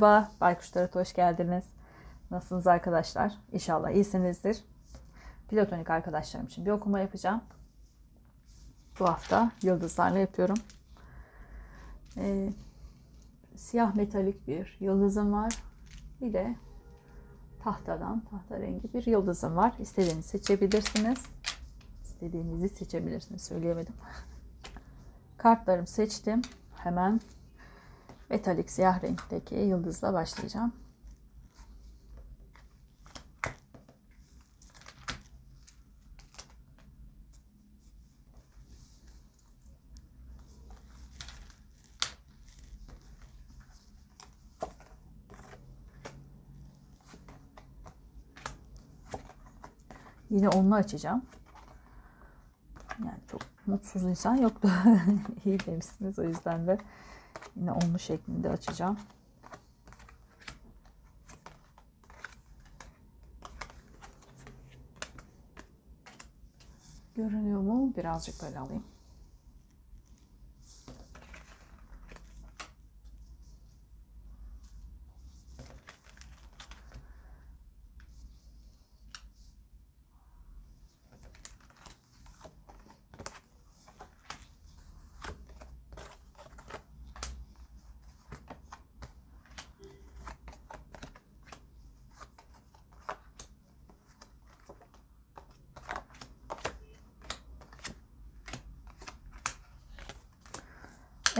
Merhaba, Baykuş Tarot hoş geldiniz. Nasılsınız arkadaşlar? İnşallah iyisinizdir. Platonik arkadaşlarım için bir okuma yapacağım. Bu hafta yıldızlarla yapıyorum. Ee, siyah metalik bir yıldızım var. Bir de tahtadan, tahta rengi bir yıldızım var. İstediğinizi seçebilirsiniz. İstediğinizi seçebilirsiniz. Söyleyemedim. Kartlarımı seçtim. Hemen metalik siyah renkteki yıldızla başlayacağım. Yine onunla açacağım. Yani çok mutsuz insan yoktu. İyi demişsiniz o yüzden de yine onlu şeklinde açacağım. Görünüyor mu? Birazcık böyle alayım.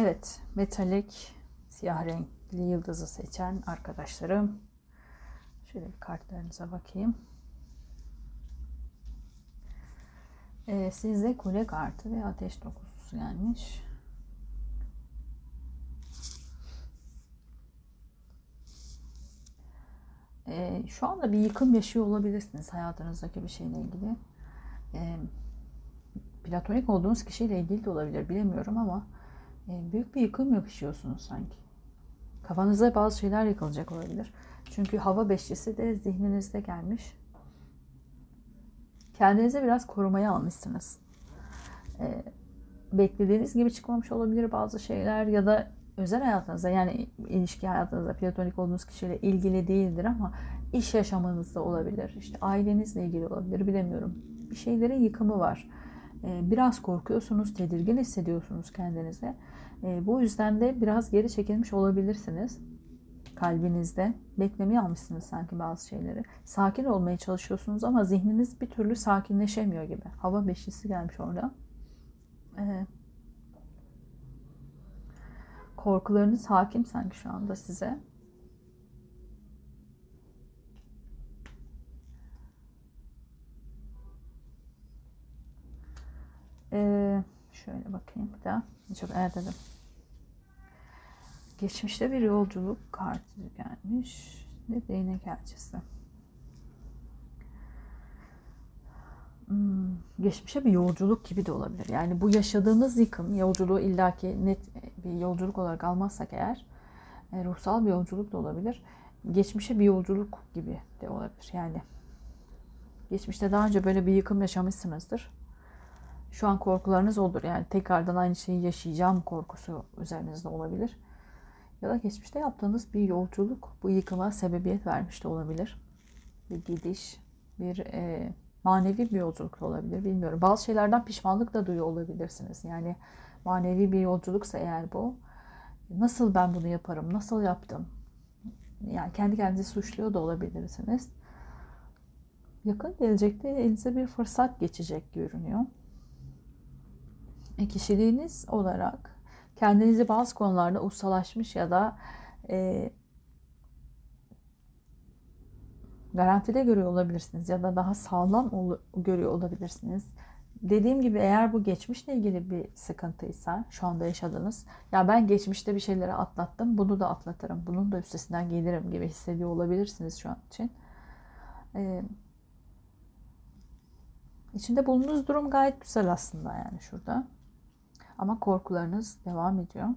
Evet, metalik siyah renkli yıldızı seçen arkadaşlarım. Şöyle bir kartlarınıza bakayım. Ee, sizde kule kartı ve ateş dokuzusu gelmiş. Ee, şu anda bir yıkım yaşıyor olabilirsiniz hayatınızdaki bir şeyle ilgili. Ee, platonik olduğunuz kişiyle ilgili de olabilir bilemiyorum ama büyük bir yıkım yaşıyorsunuz sanki. Kafanızda bazı şeyler yıkılacak olabilir. Çünkü hava beşlisi de zihninizde gelmiş. Kendinizi biraz korumaya almışsınız. Ee, beklediğiniz gibi çıkmamış olabilir bazı şeyler ya da özel hayatınızda yani ilişki hayatınızda platonik olduğunuz kişiyle ilgili değildir ama iş yaşamınızda olabilir. İşte ailenizle ilgili olabilir bilemiyorum. Bir şeylerin yıkımı var. Ee, biraz korkuyorsunuz, tedirgin hissediyorsunuz kendinize. Ee, bu yüzden de biraz geri çekilmiş olabilirsiniz kalbinizde. Beklemeye almışsınız sanki bazı şeyleri. Sakin olmaya çalışıyorsunuz ama zihniniz bir türlü sakinleşemiyor gibi. Hava beşlisi gelmiş orada. Ee, korkularınız hakim sanki şu anda size. Ee, şöyle bakayım bir daha. Çok evet. Geçmişte bir yolculuk kartı gelmiş. Ne değnek elçisi. Hmm, geçmişe bir yolculuk gibi de olabilir. Yani bu yaşadığınız yıkım, yolculuğu illaki net bir yolculuk olarak almazsak eğer, e, ruhsal bir yolculuk da olabilir. Geçmişe bir yolculuk gibi de olabilir. Yani geçmişte daha önce böyle bir yıkım yaşamışsınızdır şu an korkularınız olur. Yani tekrardan aynı şeyi yaşayacağım korkusu üzerinizde olabilir. Ya da geçmişte yaptığınız bir yolculuk bu yıkıma sebebiyet vermiş de olabilir. Bir gidiş, bir e, manevi bir yolculuk da olabilir. Bilmiyorum. Bazı şeylerden pişmanlık da duyuyor olabilirsiniz. Yani manevi bir yolculuksa eğer bu nasıl ben bunu yaparım, nasıl yaptım? Yani kendi kendinizi suçluyor da olabilirsiniz. Yakın gelecekte elinize bir fırsat geçecek görünüyor. E, kişiliğiniz olarak kendinizi bazı konularda ustalaşmış ya da e, garantide görüyor olabilirsiniz ya da daha sağlam ol, görüyor olabilirsiniz. Dediğim gibi eğer bu geçmişle ilgili bir sıkıntıysa şu anda yaşadığınız ya ben geçmişte bir şeyleri atlattım bunu da atlatırım bunun da üstesinden gelirim gibi hissediyor olabilirsiniz şu an için. Ee, içinde bulunduğunuz durum gayet güzel aslında yani şurada. Ama korkularınız devam ediyor.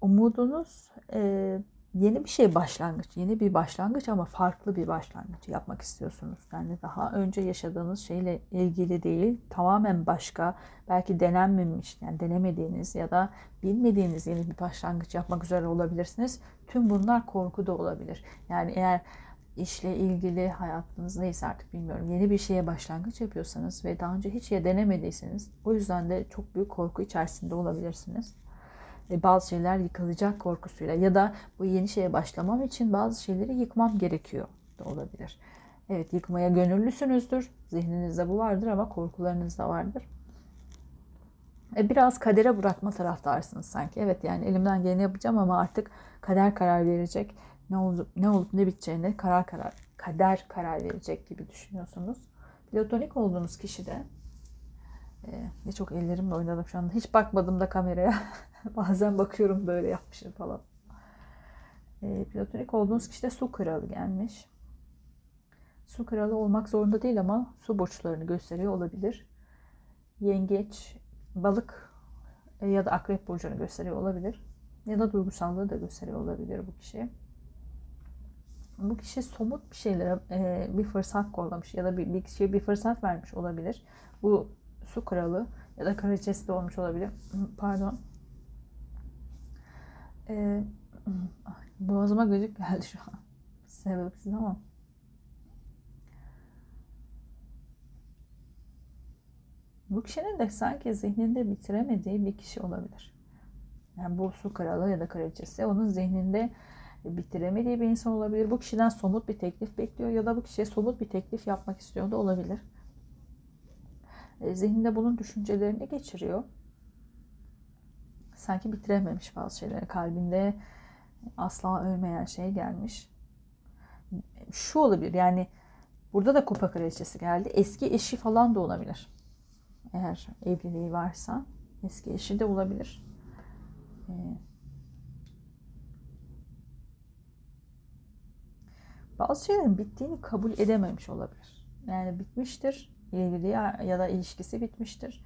Umudunuz e, yeni bir şey başlangıç, yeni bir başlangıç ama farklı bir başlangıç yapmak istiyorsunuz. Yani daha önce yaşadığınız şeyle ilgili değil, tamamen başka, belki denenmemiş, yani denemediğiniz ya da bilmediğiniz yeni bir başlangıç yapmak üzere olabilirsiniz. Tüm bunlar korku da olabilir. Yani eğer işle ilgili hayatınız neyse artık bilmiyorum yeni bir şeye başlangıç yapıyorsanız ve daha önce hiç ya denemediyseniz o yüzden de çok büyük korku içerisinde olabilirsiniz bazı şeyler yıkılacak korkusuyla ya da bu yeni şeye başlamam için bazı şeyleri yıkmam gerekiyor da olabilir. Evet yıkmaya gönüllüsünüzdür. Zihninizde bu vardır ama korkularınız da vardır. E, biraz kadere bırakma taraftarsınız sanki. Evet yani elimden geleni yapacağım ama artık kader karar verecek. Ne olup ne olup ne biteceğine karar karar kader karar verecek gibi düşünüyorsunuz. Platonik olduğunuz kişi de e, ne çok ellerimle oynadım şu anda. Hiç bakmadım da kameraya. Bazen bakıyorum böyle yapmışım falan. E, platonik olduğunuz kişide su kralı gelmiş. Su kralı olmak zorunda değil ama su burçlarını gösteriyor olabilir. Yengeç, balık e, ya da akrep burcunu gösteriyor olabilir. Ya da duygusallığı da gösteriyor olabilir bu kişi. Bu kişi somut bir şeylere e, bir fırsat kollamış ya da bir, bir kişiye bir fırsat vermiş olabilir. Bu su kralı ya da kraliçesi de olmuş olabilir. Pardon. Ee, boğazıma gıcık geldi şu an. Sebepsiz ama. Bu kişinin de sanki zihninde bitiremediği bir kişi olabilir. Yani bu su kralı ya da kraliçesi onun zihninde bitiremediği bir insan olabilir. Bu kişiden somut bir teklif bekliyor ya da bu kişiye somut bir teklif yapmak istiyor da olabilir. E, zihninde bunun düşüncelerini geçiriyor. Sanki bitirememiş bazı şeyleri. Kalbinde asla ölmeyen şey gelmiş. Şu olabilir yani burada da kupa kraliçesi geldi. Eski eşi falan da olabilir. Eğer evliliği varsa eski eşi de olabilir. Ee, bazı şeylerin bittiğini kabul edememiş olabilir. Yani bitmiştir evliliği ya da ilişkisi bitmiştir.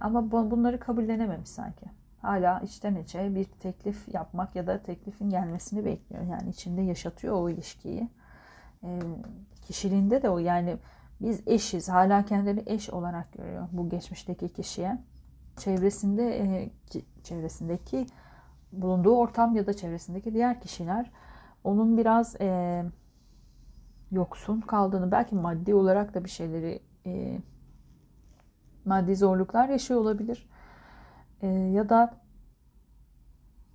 Ama bunları kabullenememiş sanki. Hala içten içe bir teklif yapmak ya da teklifin gelmesini bekliyor. Yani içinde yaşatıyor o ilişkiyi. E, kişiliğinde de o yani biz eşiz. Hala kendini eş olarak görüyor bu geçmişteki kişiye. Çevresinde e, çevresindeki bulunduğu ortam ya da çevresindeki diğer kişiler onun biraz e, yoksun kaldığını belki maddi olarak da bir şeyleri e, maddi zorluklar yaşıyor olabilir. E, ya da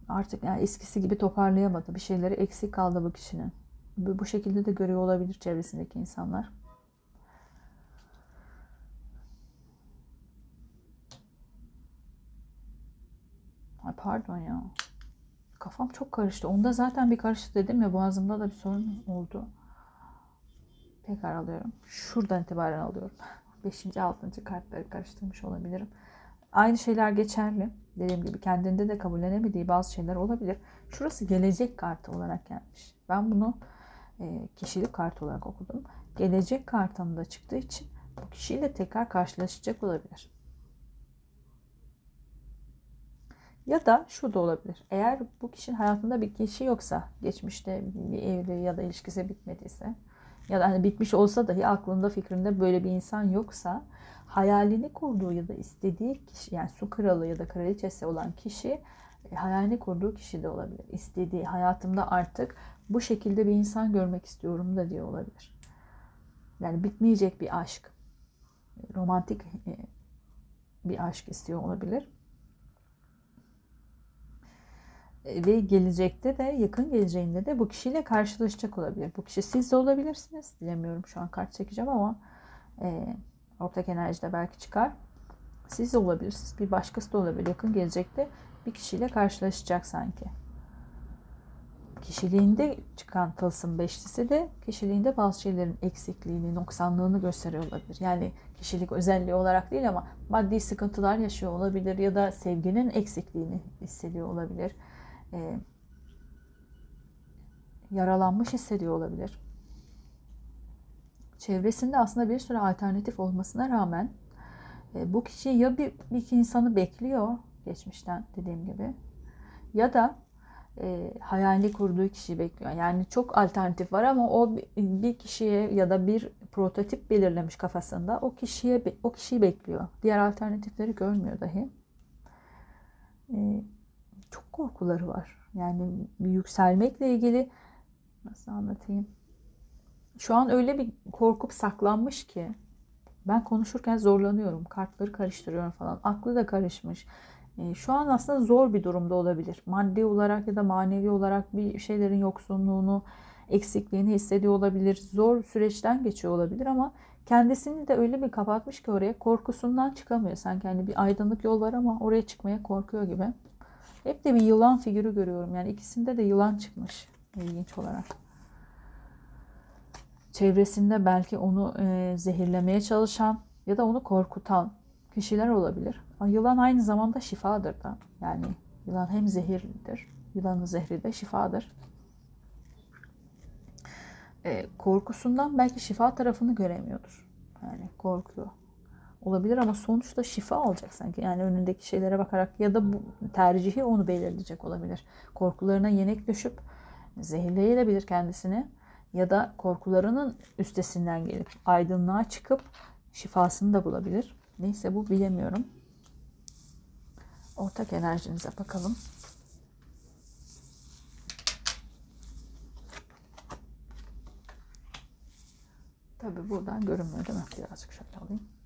artık yani eskisi gibi toparlayamadı. Bir şeyleri eksik kaldı bu kişinin. Bu, bu şekilde de görüyor olabilir çevresindeki insanlar. Ay pardon ya. Kafam çok karıştı. Onda zaten bir karıştı dedim ya boğazımda da bir sorun oldu. Tekrar alıyorum. Şuradan itibaren alıyorum. 5. 6. kartları karıştırmış olabilirim. Aynı şeyler geçerli. Dediğim gibi kendinde de kabullenemediği bazı şeyler olabilir. Şurası gelecek kartı olarak gelmiş. Ben bunu e, kişilik kartı olarak okudum. Gelecek kartında çıktığı için bu kişiyle tekrar karşılaşacak olabilir. Ya da şu da olabilir. Eğer bu kişinin hayatında bir kişi yoksa, geçmişte bir evli ya da ilişkisi bitmediyse ya da hani bitmiş olsa dahi aklında fikrinde böyle bir insan yoksa hayalini kurduğu ya da istediği kişi yani su kralı ya da kraliçesi olan kişi e, hayalini kurduğu kişi de olabilir. İstediği hayatımda artık bu şekilde bir insan görmek istiyorum da diye olabilir. Yani bitmeyecek bir aşk. Romantik e, bir aşk istiyor olabilir. E, ve gelecekte de yakın geleceğinde de bu kişiyle karşılaşacak olabilir. Bu kişi siz de olabilirsiniz. Bilemiyorum şu an kart çekeceğim ama e, ortak enerjide belki çıkar. Siz de olabilirsiniz. Bir başkası da olabilir. Yakın gelecekte bir kişiyle karşılaşacak sanki. Kişiliğinde çıkan tılsım beşlisi de kişiliğinde bazı şeylerin eksikliğini, noksanlığını gösteriyor olabilir. Yani kişilik özelliği olarak değil ama maddi sıkıntılar yaşıyor olabilir ya da sevginin eksikliğini hissediyor olabilir e, yaralanmış hissediyor olabilir. Çevresinde aslında bir sürü alternatif olmasına rağmen e, bu kişi ya bir, bir iki insanı bekliyor geçmişten dediğim gibi ya da e, hayali kurduğu kişiyi bekliyor. Yani çok alternatif var ama o bir kişiye ya da bir prototip belirlemiş kafasında. O kişiye o kişiyi bekliyor. Diğer alternatifleri görmüyor dahi. E, çok korkuları var. Yani yükselmekle ilgili nasıl anlatayım? Şu an öyle bir korkup saklanmış ki ben konuşurken zorlanıyorum. Kartları karıştırıyorum falan. Aklı da karışmış. E, şu an aslında zor bir durumda olabilir. Maddi olarak ya da manevi olarak bir şeylerin yoksunluğunu, eksikliğini hissediyor olabilir. Zor süreçten geçiyor olabilir ama kendisini de öyle bir kapatmış ki oraya korkusundan çıkamıyor. Sanki hani bir aydınlık yol var ama oraya çıkmaya korkuyor gibi. Hep de bir yılan figürü görüyorum. Yani ikisinde de yılan çıkmış ilginç olarak. Çevresinde belki onu e, zehirlemeye çalışan ya da onu korkutan kişiler olabilir. Ama yılan aynı zamanda şifadır da. Yani yılan hem zehirlidir. Yılanın zehri de şifadır. E, korkusundan belki şifa tarafını göremiyordur. Yani korkuyor. Olabilir ama sonuçta şifa alacak sanki. Yani önündeki şeylere bakarak ya da bu tercihi onu belirleyecek olabilir. Korkularına yenik düşüp zehirleyebilir kendisini ya da korkularının üstesinden gelip aydınlığa çıkıp şifasını da bulabilir. Neyse bu bilemiyorum. Ortak enerjinize bakalım. Tabi buradan görünmüyor değil mi? Birazcık şöyle alayım.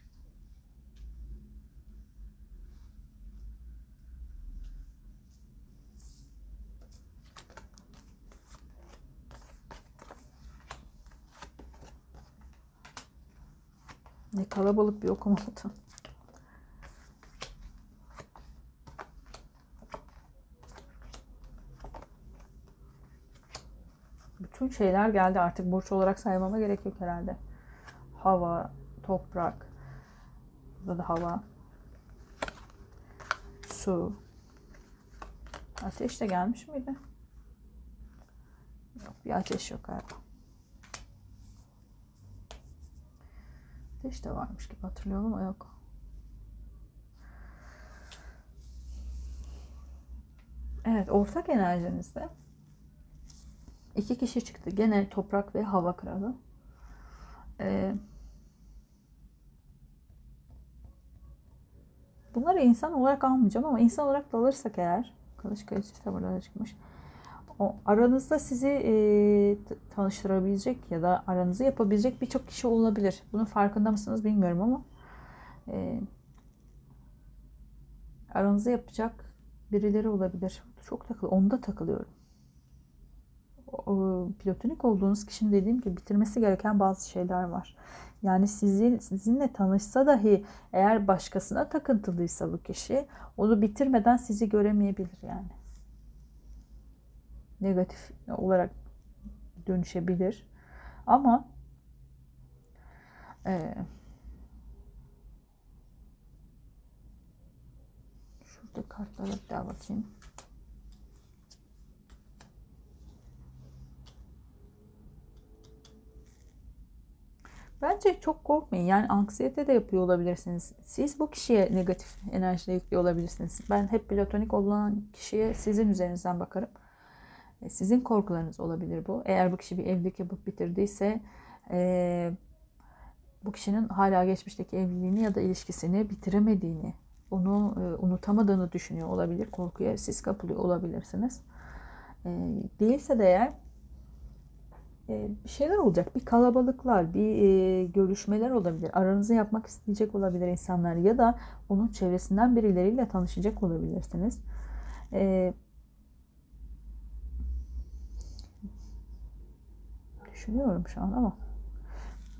Ne kalabalık bir okuma oldu. Bütün şeyler geldi artık burç olarak saymama gerek yok herhalde. Hava, toprak, burada da hava, su, ateş de gelmiş miydi? Yok bir ateş yok galiba. Ateş de varmış gibi hatırlıyorum ama yok. Evet ortak enerjinizde iki kişi çıktı. Gene toprak ve hava kralı. Ee, bunları insan olarak almayacağım ama insan olarak da alırsak eğer Kılıç Kayısı da burada çıkmış. O aranızda sizi e, tanıştırabilecek ya da aranızı yapabilecek birçok kişi olabilir. Bunun farkında mısınız bilmiyorum ama e, aranızı yapacak birileri olabilir. Çok takıl, onda takılıyorum. O, platonik olduğunuz kişinin dediğim gibi bitirmesi gereken bazı şeyler var. Yani sizin sizinle tanışsa dahi eğer başkasına takıntılıysa bu kişi onu bitirmeden sizi göremeyebilir yani negatif olarak dönüşebilir. Ama e, şurada kartlara bir daha bakayım. Bence çok korkmayın. Yani anksiyete de yapıyor olabilirsiniz. Siz bu kişiye negatif enerji yüklüyor olabilirsiniz. Ben hep platonik olan kişiye sizin üzerinizden bakarım. E, sizin korkularınız olabilir bu. Eğer bu kişi bir evlilik yapıp bitirdiyse e, bu kişinin hala geçmişteki evliliğini ya da ilişkisini bitiremediğini, onu e, unutamadığını düşünüyor olabilir. Korkuya siz kapılıyor olabilirsiniz. E, değilse de eğer e, bir şeyler olacak. Bir kalabalıklar, bir e, görüşmeler olabilir. Aranızı yapmak isteyecek olabilir insanlar ya da onun çevresinden birileriyle tanışacak olabilirsiniz. E, düşünüyorum şu an ama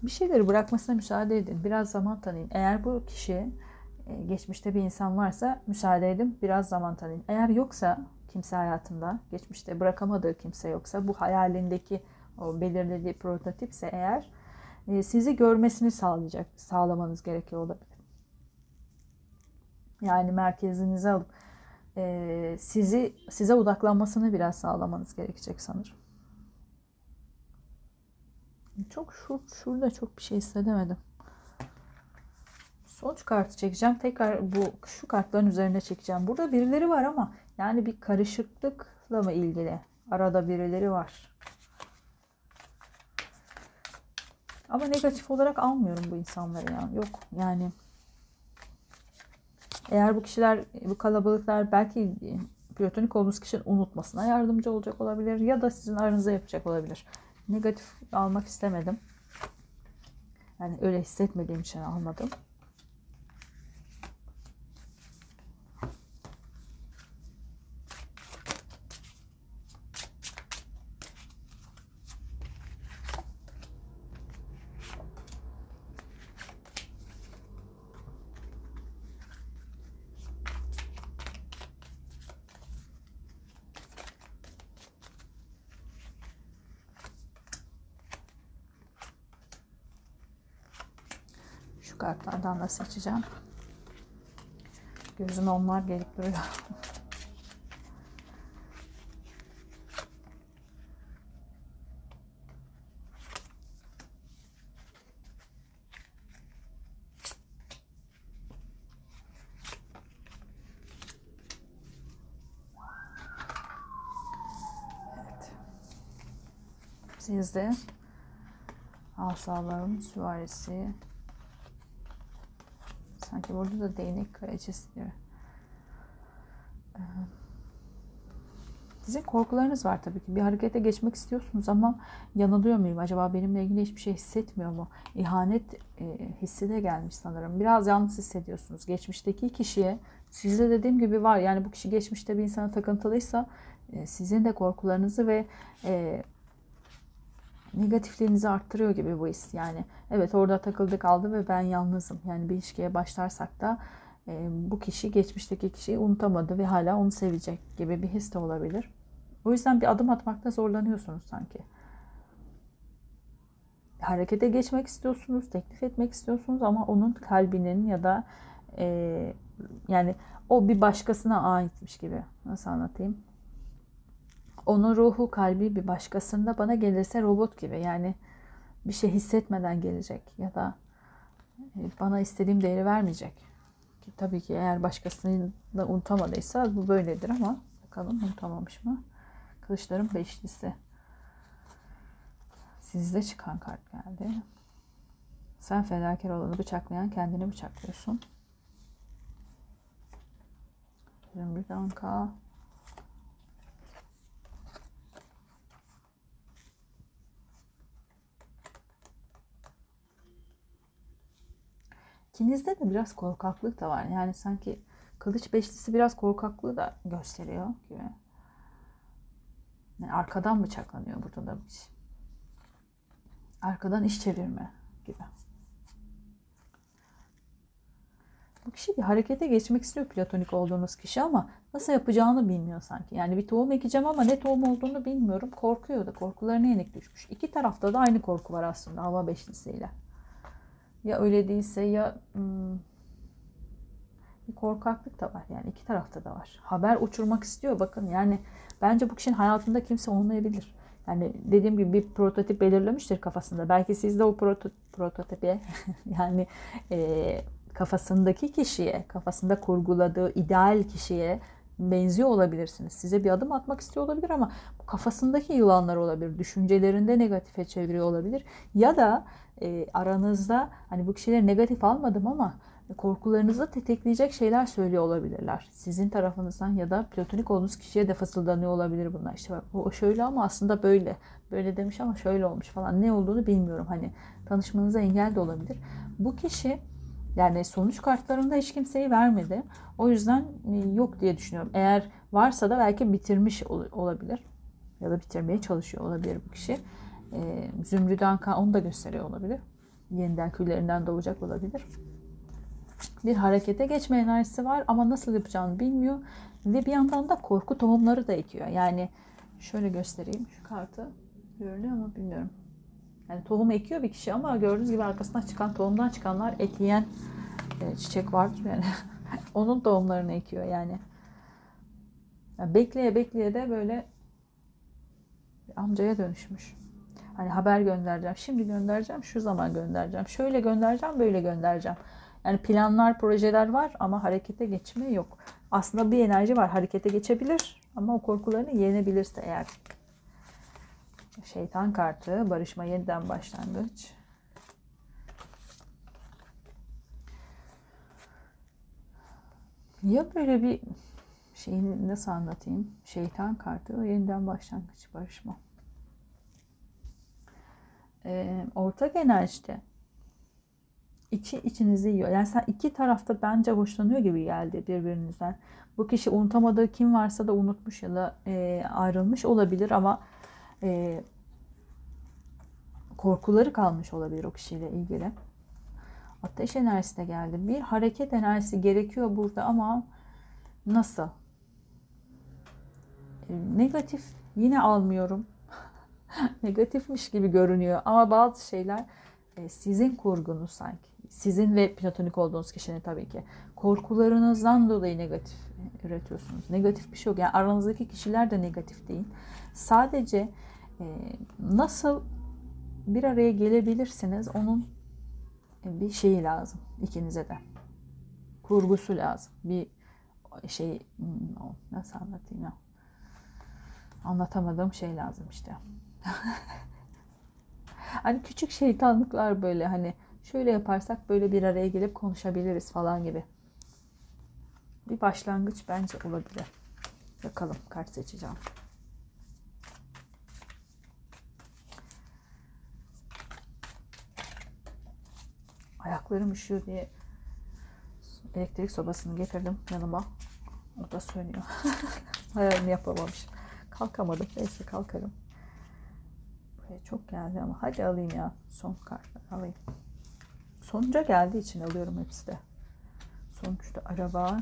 bir şeyleri bırakmasına müsaade edin. Biraz zaman tanıyın. Eğer bu kişi e, geçmişte bir insan varsa müsaade edin. Biraz zaman tanıyın. Eğer yoksa kimse hayatında geçmişte bırakamadığı kimse yoksa bu hayalindeki o belirlediği prototipse eğer e, sizi görmesini sağlayacak sağlamanız gerekiyor olabilir. Yani merkezinize alıp e, sizi size odaklanmasını biraz sağlamanız gerekecek sanırım. Çok şur, şurada çok bir şey istemedim. Sonuç kartı çekeceğim. Tekrar bu şu kartların üzerine çekeceğim. Burada birileri var ama yani bir karışıklık sağlıkla mı ilgili? Arada birileri var. Ama negatif olarak almıyorum bu insanları ya. Yok yani eğer bu kişiler, bu kalabalıklar belki platonik olduğunuz kişinin unutmasına yardımcı olacak olabilir ya da sizin aranıza yapacak olabilir. Negatif almak istemedim. Yani öyle hissetmediğim için almadım. Kartlardan da seçeceğim. Gözüme onlar gelip duruyor. Evet. Sizde asaların süvarisi Sanki burada da değnek kraliçesi gibi. Ee, Sizin korkularınız var tabii ki. Bir harekete geçmek istiyorsunuz ama yanılıyor muyum? Acaba benimle ilgili hiçbir şey hissetmiyor mu? İhanet e, hissi de gelmiş sanırım. Biraz yalnız hissediyorsunuz. Geçmişteki kişiye sizde dediğim gibi var. Yani bu kişi geçmişte bir insana takıntılıysa e, sizin de korkularınızı ve e, negatifliğinizi arttırıyor gibi bu his. Yani evet orada takıldı kaldı ve ben yalnızım. Yani bir ilişkiye başlarsak da e, bu kişi geçmişteki kişiyi unutamadı ve hala onu sevecek gibi bir his de olabilir. O yüzden bir adım atmakta zorlanıyorsunuz sanki. Harekete geçmek istiyorsunuz, teklif etmek istiyorsunuz ama onun kalbinin ya da e, yani o bir başkasına aitmiş gibi. Nasıl anlatayım? Onun ruhu kalbi bir başkasında bana gelirse robot gibi yani bir şey hissetmeden gelecek ya da bana istediğim değeri vermeyecek. Ki tabii ki eğer başkasını da unutamadıysa bu böyledir ama bakalım unutamamış mı? Kılıçların beşlisi. Sizde çıkan kart geldi. Sen fedakar olanı bıçaklayan kendini bıçaklıyorsun. Zümrüt Anka. İkinizde de biraz korkaklık da var. Yani sanki kılıç beşlisi biraz korkaklığı da gösteriyor gibi. Yani arkadan bıçaklanıyor burada da. Arkadan iş çevirme gibi. Bu kişi bir harekete geçmek istiyor platonik olduğunuz kişi ama nasıl yapacağını bilmiyor sanki. Yani bir tohum ekeceğim ama ne tohum olduğunu bilmiyorum. Korkuyor da korkularına yenik düşmüş. İki tarafta da aynı korku var aslında hava beşlisiyle. Ya öyle değilse ya hmm, bir korkaklık da var. Yani iki tarafta da var. Haber uçurmak istiyor. Bakın yani bence bu kişinin hayatında kimse olmayabilir. Yani dediğim gibi bir prototip belirlemiştir kafasında. Belki siz de o proto, prototipe yani e, kafasındaki kişiye, kafasında kurguladığı ideal kişiye benziyor olabilirsiniz. Size bir adım atmak istiyor olabilir ama kafasındaki yılanlar olabilir. Düşüncelerinde negatife çeviriyor olabilir. Ya da e, aranızda hani bu kişileri negatif almadım ama korkularınızı tetikleyecek şeyler söylüyor olabilirler. Sizin tarafınızdan ya da platonik olduğunuz kişiye de fısıldanıyor olabilir bunlar. İşte bak o şöyle ama aslında böyle. Böyle demiş ama şöyle olmuş falan. Ne olduğunu bilmiyorum. Hani tanışmanıza engel de olabilir. Bu kişi yani sonuç kartlarında hiç kimseyi vermedi. O yüzden yok diye düşünüyorum. Eğer varsa da belki bitirmiş olabilir. Ya da bitirmeye çalışıyor olabilir bu kişi. E, Zümrüt kan onu da gösteriyor olabilir. Yeniden küllerinden doğacak olabilir. Bir harekete geçme enerjisi var ama nasıl yapacağını bilmiyor. Ve bir yandan da korku tohumları da ekiyor. Yani şöyle göstereyim şu kartı. Görünüyor mu bilmiyorum. Yani tohum ekiyor bir kişi ama gördüğünüz gibi arkasından çıkan tohumdan çıkanlar et yiyen e, çiçek vardır yani. Onun tohumlarını ekiyor yani. yani. Bekleye bekleye de böyle amcaya dönüşmüş. Hani haber göndereceğim, şimdi göndereceğim, şu zaman göndereceğim, şöyle göndereceğim, böyle göndereceğim. Yani planlar, projeler var ama harekete geçme yok. Aslında bir enerji var, harekete geçebilir Ama o korkularını yenebilirse eğer. Şeytan kartı, barışma yeniden başlangıç. Ya böyle bir şeyini nasıl anlatayım? Şeytan kartı, yeniden başlangıç, barışma. Ee, ortak enerjide içi içinizi yiyor. Yani sen iki tarafta bence hoşlanıyor gibi geldi birbirinizden. Bu kişi unutamadığı kim varsa da unutmuş ya da e, ayrılmış olabilir ama e, korkuları kalmış olabilir o kişiyle ilgili. Ateş enerjisi de geldi. Bir hareket enerjisi gerekiyor burada ama nasıl? E, negatif yine almıyorum. Negatifmiş gibi görünüyor ama bazı şeyler e, sizin kurgunuz sanki. Sizin ve platonik olduğunuz kişinin tabii ki. Korkularınızdan dolayı negatif üretiyorsunuz. Negatif bir şey yok. Yani aranızdaki kişiler de negatif değil. Sadece nasıl bir araya gelebilirsiniz onun bir şeyi lazım ikinize de. Kurgusu lazım. Bir şey hmm, nasıl anlatayım ya? Anlatamadığım şey lazım işte. hani küçük şeytanlıklar böyle hani şöyle yaparsak böyle bir araya gelip konuşabiliriz falan gibi. Bir başlangıç bence olabilir. Bakalım kart seçeceğim. Ayaklarım üşüyor diye elektrik sobasını getirdim yanıma. O da sönüyor. Hayalini yapamamışım. Kalkamadım. Neyse kalkarım. Buraya çok geldi ama hadi alayım ya. Son kartları alayım. Sonunca geldiği için alıyorum hepsi de. Sonuçta araba,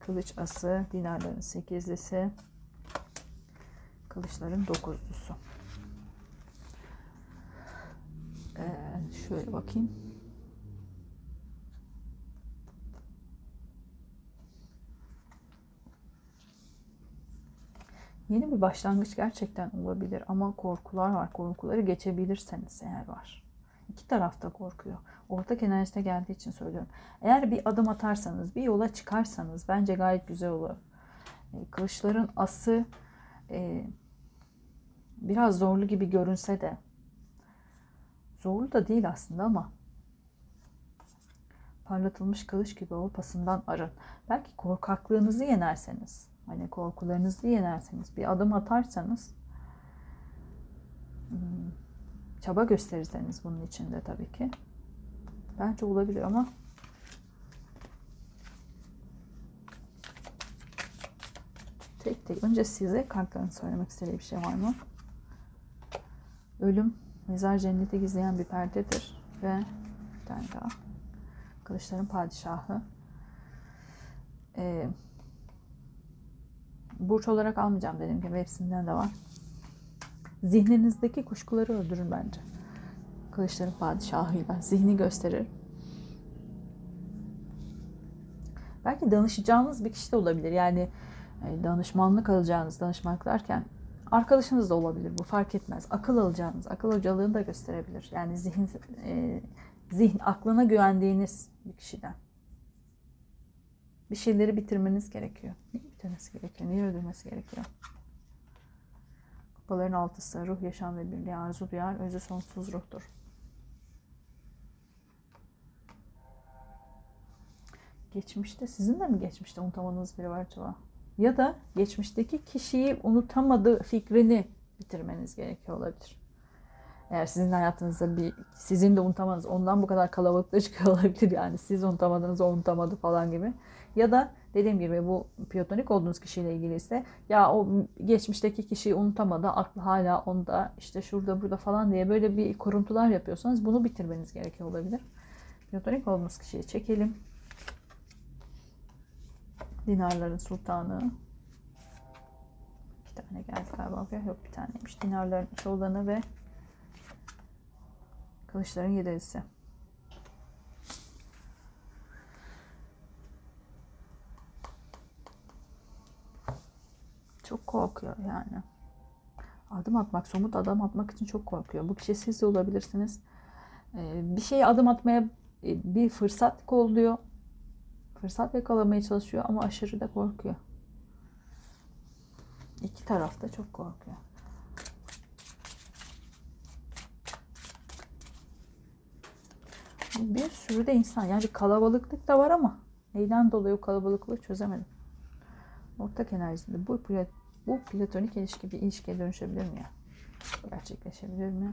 kılıç ası, dinarların sekizlisi, kılıçların dokuzlusu. Ee, şöyle bakayım. Yeni bir başlangıç gerçekten olabilir ama korkular var. Korkuları geçebilirseniz eğer var. İki tarafta korkuyor. Ortak enerjide geldiği için söylüyorum. Eğer bir adım atarsanız, bir yola çıkarsanız bence gayet güzel olur. E, kılıçların ası e, biraz zorlu gibi görünse de zorlu da değil aslında ama parlatılmış kılıç gibi o pasından arın. Belki korkaklığınızı yenerseniz, hani korkularınızı yenerseniz, bir adım atarsanız hmm, çaba gösterirseniz bunun içinde tabii ki. Bence olabilir ama tek tek önce size kartların söylemek istediği bir şey var mı? Ölüm mezar cenneti gizleyen bir perdedir ve bir tane daha kılıçların padişahı ee, burç olarak almayacağım dediğim gibi hepsinden de var. Zihninizdeki kuşkuları öldürün bence. Kılıçların padişahıyla zihni gösterir. Belki danışacağınız bir kişi de olabilir. Yani e, danışmanlık alacağınız, danışmanlık derken arkadaşınız da olabilir bu fark etmez. Akıl alacağınız, akıl hocalığını da gösterebilir. Yani zihin, e, zihin aklına güvendiğiniz bir kişiden. Bir şeyleri bitirmeniz gerekiyor. Ne bitirmesi gerekiyor? Niye öldürmesi gerekiyor? Kupaların altısı ruh, yaşam ve birliği arzu duyar, özü sonsuz ruhtur. Geçmişte sizin de mi geçmişte unutamadığınız biri var acaba? Ya da geçmişteki kişiyi unutamadığı fikrini bitirmeniz gerekiyor olabilir. Eğer sizin hayatınızda bir sizin de unutamanız ondan bu kadar kalabalıkta çıkıyor olabilir yani siz unutamadınız o unutamadı falan gibi. Ya da dediğim gibi bu platonik olduğunuz kişiyle ilgili ise ya o geçmişteki kişiyi unutamadı aklı hala onda işte şurada burada falan diye böyle bir kuruntular yapıyorsanız bunu bitirmeniz gerekiyor olabilir. Platonik olduğunuz kişiyi çekelim. Dinarların sultanı. İki tane geldi galiba. Yok bir taneymiş. Dinarların iş olanı ve kılıçların yedilisi. Çok korkuyor yani. Adım atmak, somut adım atmak için çok korkuyor. Bu kişi siz de olabilirsiniz. Ee, bir şeye adım atmaya e, bir fırsat kolluyor. Fırsat yakalamaya çalışıyor ama aşırı da korkuyor. İki taraf da çok korkuyor. Bir sürü de insan. Yani kalabalıklık da var ama neyden dolayı o kalabalıklığı çözemedim. Ortak enerjide bu, bu platonik ilişki bir ilişkiye dönüşebilir mi ya? Gerçekleşebilir mi?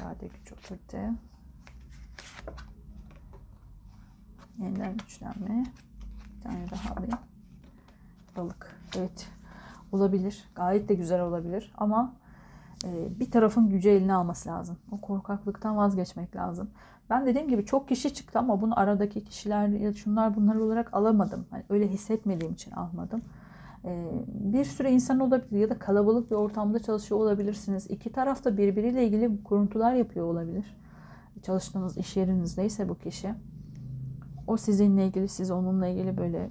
İrade güç otorite. Yeniden güçlenme. Bir tane daha bir balık. Evet olabilir. Gayet de güzel olabilir ama bir tarafın gücü eline alması lazım. O korkaklıktan vazgeçmek lazım. Ben dediğim gibi çok kişi çıktı ama bunu aradaki kişiler ya şunlar bunlar olarak alamadım. Hani öyle hissetmediğim için almadım. E, bir süre insan olabilir ya da kalabalık bir ortamda çalışıyor olabilirsiniz. İki taraf da birbiriyle ilgili kuruntular yapıyor olabilir. Çalıştığınız iş yerinizdeyse bu kişi. O sizinle ilgili, siz onunla ilgili böyle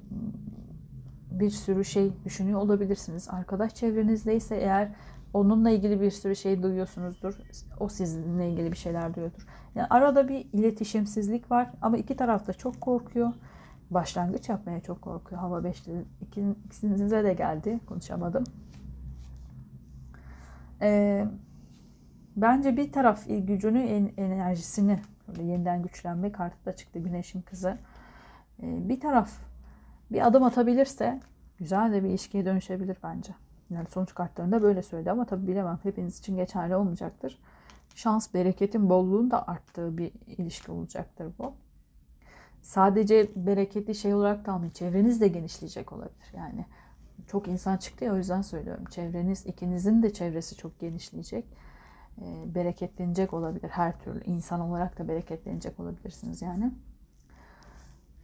bir sürü şey düşünüyor olabilirsiniz. Arkadaş çevrenizdeyse eğer onunla ilgili bir sürü şey duyuyorsunuzdur. O sizinle ilgili bir şeyler duyuyordur. Yani arada bir iletişimsizlik var ama iki taraf da çok korkuyor. Başlangıç yapmaya çok korkuyor. Hava beşli ikinize de geldi. Konuşamadım. Ee, bence bir taraf gücünü, enerjisini böyle yeniden güçlenme kartı da çıktı Güneş'in kızı. Ee, bir taraf bir adım atabilirse güzel de bir ilişkiye dönüşebilir bence. Yani sonuç kartlarında böyle söyledi ama tabii bilemem hepiniz için geçerli olmayacaktır. Şans, bereketin, bolluğun da arttığı bir ilişki olacaktır bu. Sadece bereketli şey olarak kalmayın. Çevreniz de genişleyecek olabilir. Yani çok insan çıktı ya o yüzden söylüyorum. Çevreniz, ikinizin de çevresi çok genişleyecek. E, bereketlenecek olabilir her türlü. insan olarak da bereketlenecek olabilirsiniz yani.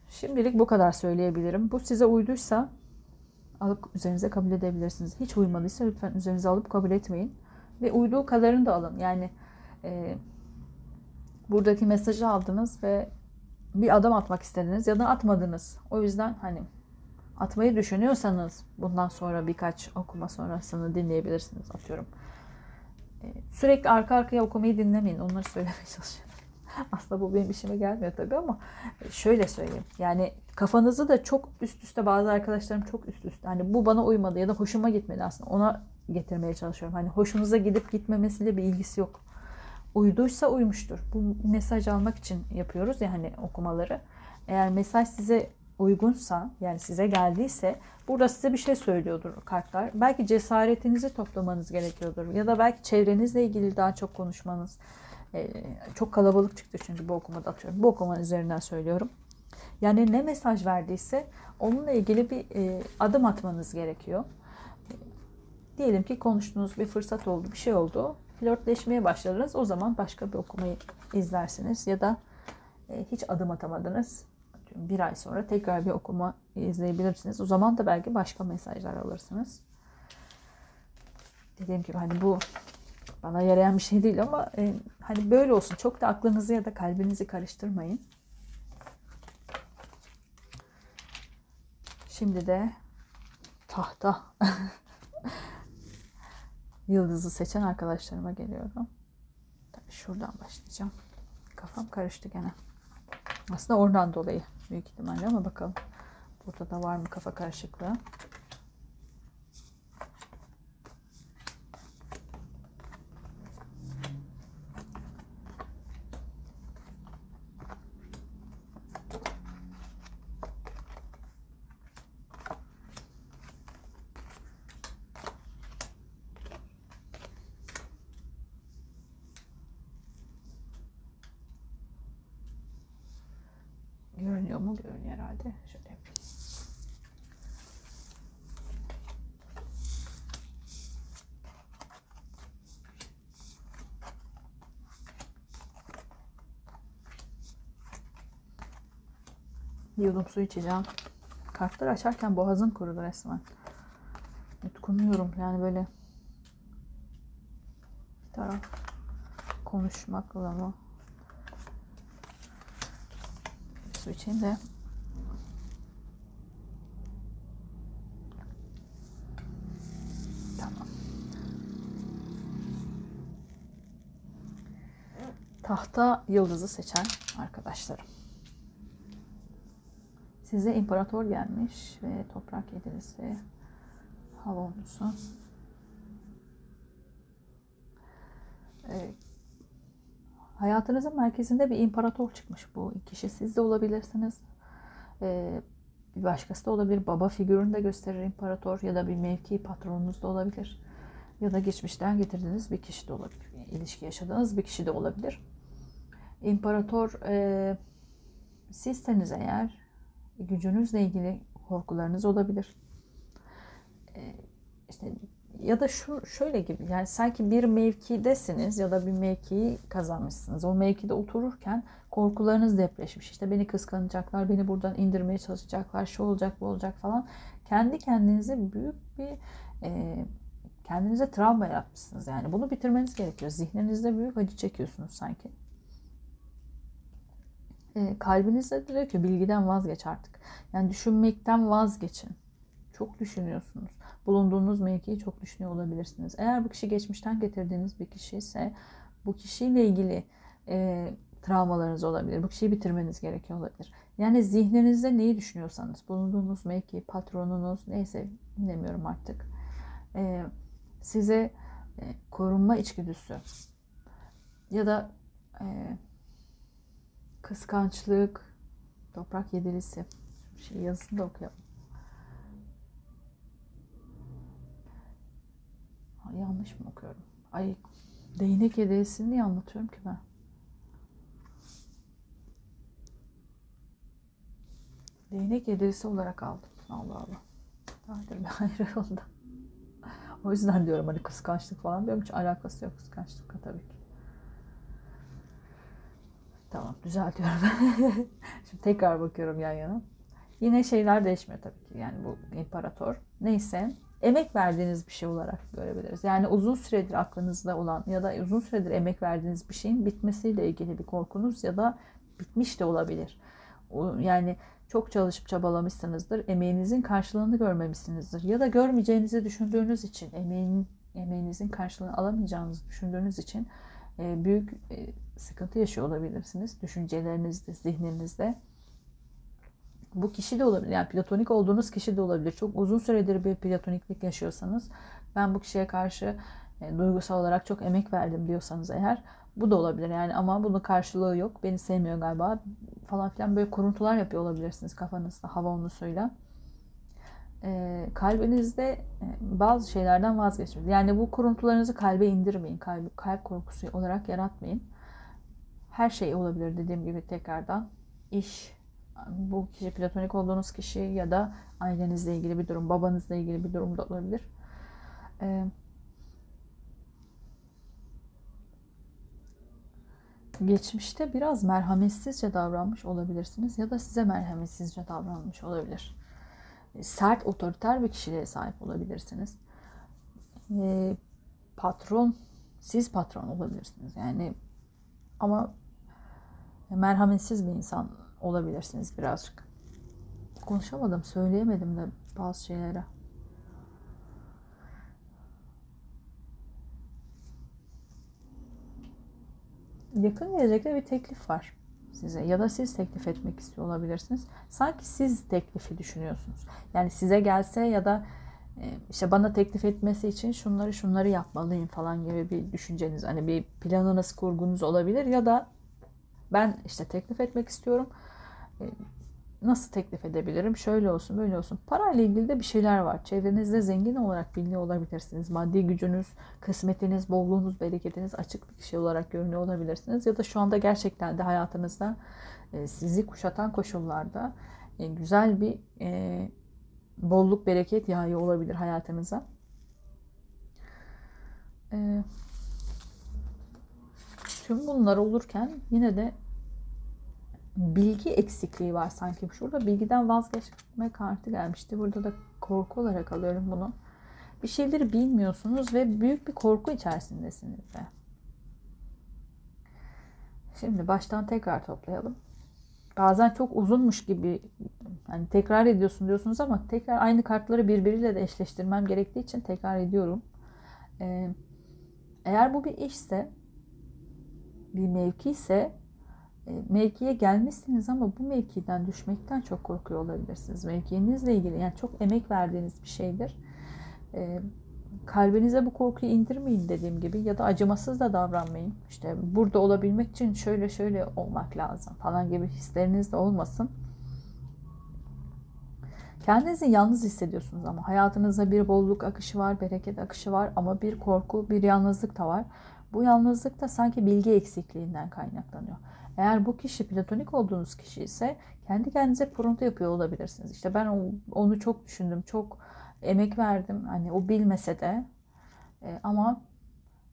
Şimdilik bu kadar söyleyebilirim. Bu size uyduysa alıp üzerinize kabul edebilirsiniz. Hiç uymadıysa lütfen üzerinize alıp kabul etmeyin. Ve uyduğu kadarını da alın. Yani e, buradaki mesajı aldınız ve bir adım atmak istediniz ya da atmadınız. O yüzden hani atmayı düşünüyorsanız bundan sonra birkaç okuma sonrasını dinleyebilirsiniz atıyorum. E, sürekli arka arkaya okumayı dinlemeyin. Onları söylemeye çalışıyorum. Aslında bu benim işime gelmiyor tabii ama şöyle söyleyeyim. Yani kafanızı da çok üst üste bazı arkadaşlarım çok üst üste. Hani bu bana uymadı ya da hoşuma gitmedi aslında. Ona getirmeye çalışıyorum. Hani hoşunuza gidip gitmemesiyle bir ilgisi yok. Uyduysa uymuştur. Bu mesaj almak için yapıyoruz ya hani okumaları. Eğer mesaj size uygunsa yani size geldiyse burada size bir şey söylüyordur kartlar. Belki cesaretinizi toplamanız gerekiyordur ya da belki çevrenizle ilgili daha çok konuşmanız ee, çok kalabalık çıktı çünkü bu okumada atıyorum. Bu okumanın üzerinden söylüyorum. Yani ne mesaj verdiyse onunla ilgili bir e, adım atmanız gerekiyor. Diyelim ki konuştuğunuz bir fırsat oldu, bir şey oldu. Flörtleşmeye başladınız. O zaman başka bir okumayı izlersiniz ya da e, hiç adım atamadınız. Bir ay sonra tekrar bir okuma izleyebilirsiniz. O zaman da belki başka mesajlar alırsınız. Dediğim gibi hani bu bana yarayan bir şey değil ama e, hani böyle olsun. Çok da aklınızı ya da kalbinizi karıştırmayın. Şimdi de tahta yıldızı seçen arkadaşlarıma geliyorum. Tabii şuradan başlayacağım. Kafam karıştı gene. Aslında oradan dolayı büyük ihtimalle ama bakalım. Burada da var mı kafa karışıklığı? Görünüyor mu? Görünüyor herhalde. Şöyle yapayım. Yudum su içeceğim. Kartları açarken boğazım kurudu resmen. Yutkunuyorum yani böyle bir taraf konuşmakla mı su içeyim de. Tamam. Tahta yıldızı seçen arkadaşlarım. Size imparator gelmiş ve toprak yedilisi, hava olursa. Hayatınızın merkezinde bir imparator çıkmış bu kişi. Siz de olabilirsiniz. Ee, bir başkası da olabilir. Baba figürünü de gösterir imparator ya da bir mevki patronunuz da olabilir. Ya da geçmişten getirdiğiniz bir kişi de olabilir. İlişki yaşadığınız bir kişi de olabilir. İmparator e, sizseniz eğer gücünüzle ilgili korkularınız olabilir. E, işte ya da şu şöyle gibi yani sanki bir mevkidesiniz ya da bir mevkiyi kazanmışsınız. O mevkide otururken korkularınız depreşmiş. İşte beni kıskanacaklar, beni buradan indirmeye çalışacaklar, şu olacak, bu olacak falan. Kendi kendinize büyük bir e, kendinize travma yaratmışsınız. Yani bunu bitirmeniz gerekiyor. Zihninizde büyük acı çekiyorsunuz sanki. E, kalbinizde diyor ki bilgiden vazgeç artık. Yani düşünmekten vazgeçin. Çok düşünüyorsunuz. Bulunduğunuz mevkiyi çok düşünüyor olabilirsiniz. Eğer bu kişi geçmişten getirdiğiniz bir kişi ise bu kişiyle ilgili e, travmalarınız olabilir. Bu kişiyi bitirmeniz gerekiyor olabilir. Yani zihninizde neyi düşünüyorsanız, bulunduğunuz mevki, patronunuz neyse bilemiyorum artık. E, size e, korunma içgüdüsü ya da e, kıskançlık, toprak yedilisi. Şey yazısını da okuyalım. Yanlış mı okuyorum? Ay değnek hediyesini niye anlatıyorum ki ben? Değnek hediyesi olarak aldım. Allah Allah. Vardır bir ayrı onda. O yüzden diyorum hani kıskançlık falan diyorum. Hiç alakası yok kıskançlıkla tabii ki. Tamam düzeltiyorum. Şimdi tekrar bakıyorum yan yana. Yine şeyler değişmiyor tabii ki. Yani bu imparator. Neyse emek verdiğiniz bir şey olarak görebiliriz. Yani uzun süredir aklınızda olan ya da uzun süredir emek verdiğiniz bir şeyin bitmesiyle ilgili bir korkunuz ya da bitmiş de olabilir. Yani çok çalışıp çabalamışsınızdır. Emeğinizin karşılığını görmemişsinizdir. Ya da görmeyeceğinizi düşündüğünüz için, emeğin, emeğinizin karşılığını alamayacağınızı düşündüğünüz için e, büyük e, sıkıntı yaşıyor olabilirsiniz. Düşüncelerinizde, zihninizde. Bu kişi de olabilir. Yani platonik olduğunuz kişi de olabilir. Çok uzun süredir bir platoniklik yaşıyorsanız ben bu kişiye karşı e, duygusal olarak çok emek verdim diyorsanız eğer bu da olabilir yani ama bunun karşılığı yok. Beni sevmiyor galiba falan filan böyle kuruntular yapıyor olabilirsiniz kafanızda hava onusuyla. E, kalbinizde e, bazı şeylerden vazgeçmeyin. Yani bu kuruntularınızı kalbe indirmeyin. Kalp, kalp korkusu olarak yaratmayın. Her şey olabilir dediğim gibi tekrardan. iş, bu kişi platonik olduğunuz kişi ya da ailenizle ilgili bir durum, babanızla ilgili bir durum da olabilir. Ee, geçmişte biraz merhametsizce davranmış olabilirsiniz ya da size merhametsizce davranmış olabilir. Sert, otoriter bir kişiliğe sahip olabilirsiniz. Ee, patron, siz patron olabilirsiniz. Yani ama merhametsiz bir insan olabilirsiniz birazcık. Konuşamadım, söyleyemedim de bazı şeyleri. Yakın gelecekte bir teklif var size ya da siz teklif etmek istiyor olabilirsiniz. Sanki siz teklifi düşünüyorsunuz. Yani size gelse ya da e, işte bana teklif etmesi için şunları şunları yapmalıyım falan gibi bir düşünceniz hani bir planınız kurgunuz olabilir ya da ben işte teklif etmek istiyorum nasıl teklif edebilirim? Şöyle olsun, böyle olsun. Parayla ilgili de bir şeyler var. Çevrenizde zengin olarak biliniyor olabilirsiniz. Maddi gücünüz, kısmetiniz, bolluğunuz, bereketiniz açık bir kişi olarak görünüyor olabilirsiniz. Ya da şu anda gerçekten de hayatınızda e, sizi kuşatan koşullarda e, güzel bir bolluk, bereket yağıyor olabilir hayatınıza. Tüm bunlar olurken yine de bilgi eksikliği var sanki. Şurada bilgiden vazgeçme kartı gelmişti. Burada da korku olarak alıyorum bunu. Bir şeyleri bilmiyorsunuz ve büyük bir korku içerisindesiniz de. Şimdi baştan tekrar toplayalım. Bazen çok uzunmuş gibi hani tekrar ediyorsun diyorsunuz ama tekrar aynı kartları birbiriyle de eşleştirmem gerektiği için tekrar ediyorum. Ee, eğer bu bir işse, bir mevki ise mevkiye gelmişsiniz ama bu mevkiden düşmekten çok korkuyor olabilirsiniz. Mevkinizle ilgili yani çok emek verdiğiniz bir şeydir. E, kalbinize bu korkuyu indirmeyin dediğim gibi ya da acımasız da davranmayın. İşte burada olabilmek için şöyle şöyle olmak lazım falan gibi hisleriniz de olmasın. Kendinizi yalnız hissediyorsunuz ama hayatınızda bir bolluk akışı var, bereket akışı var ama bir korku, bir yalnızlık da var. Bu yalnızlık da sanki bilgi eksikliğinden kaynaklanıyor. Eğer bu kişi platonik olduğunuz kişi ise kendi kendinize pronto yapıyor olabilirsiniz. İşte ben onu çok düşündüm, çok emek verdim. Hani o bilmese de e, ama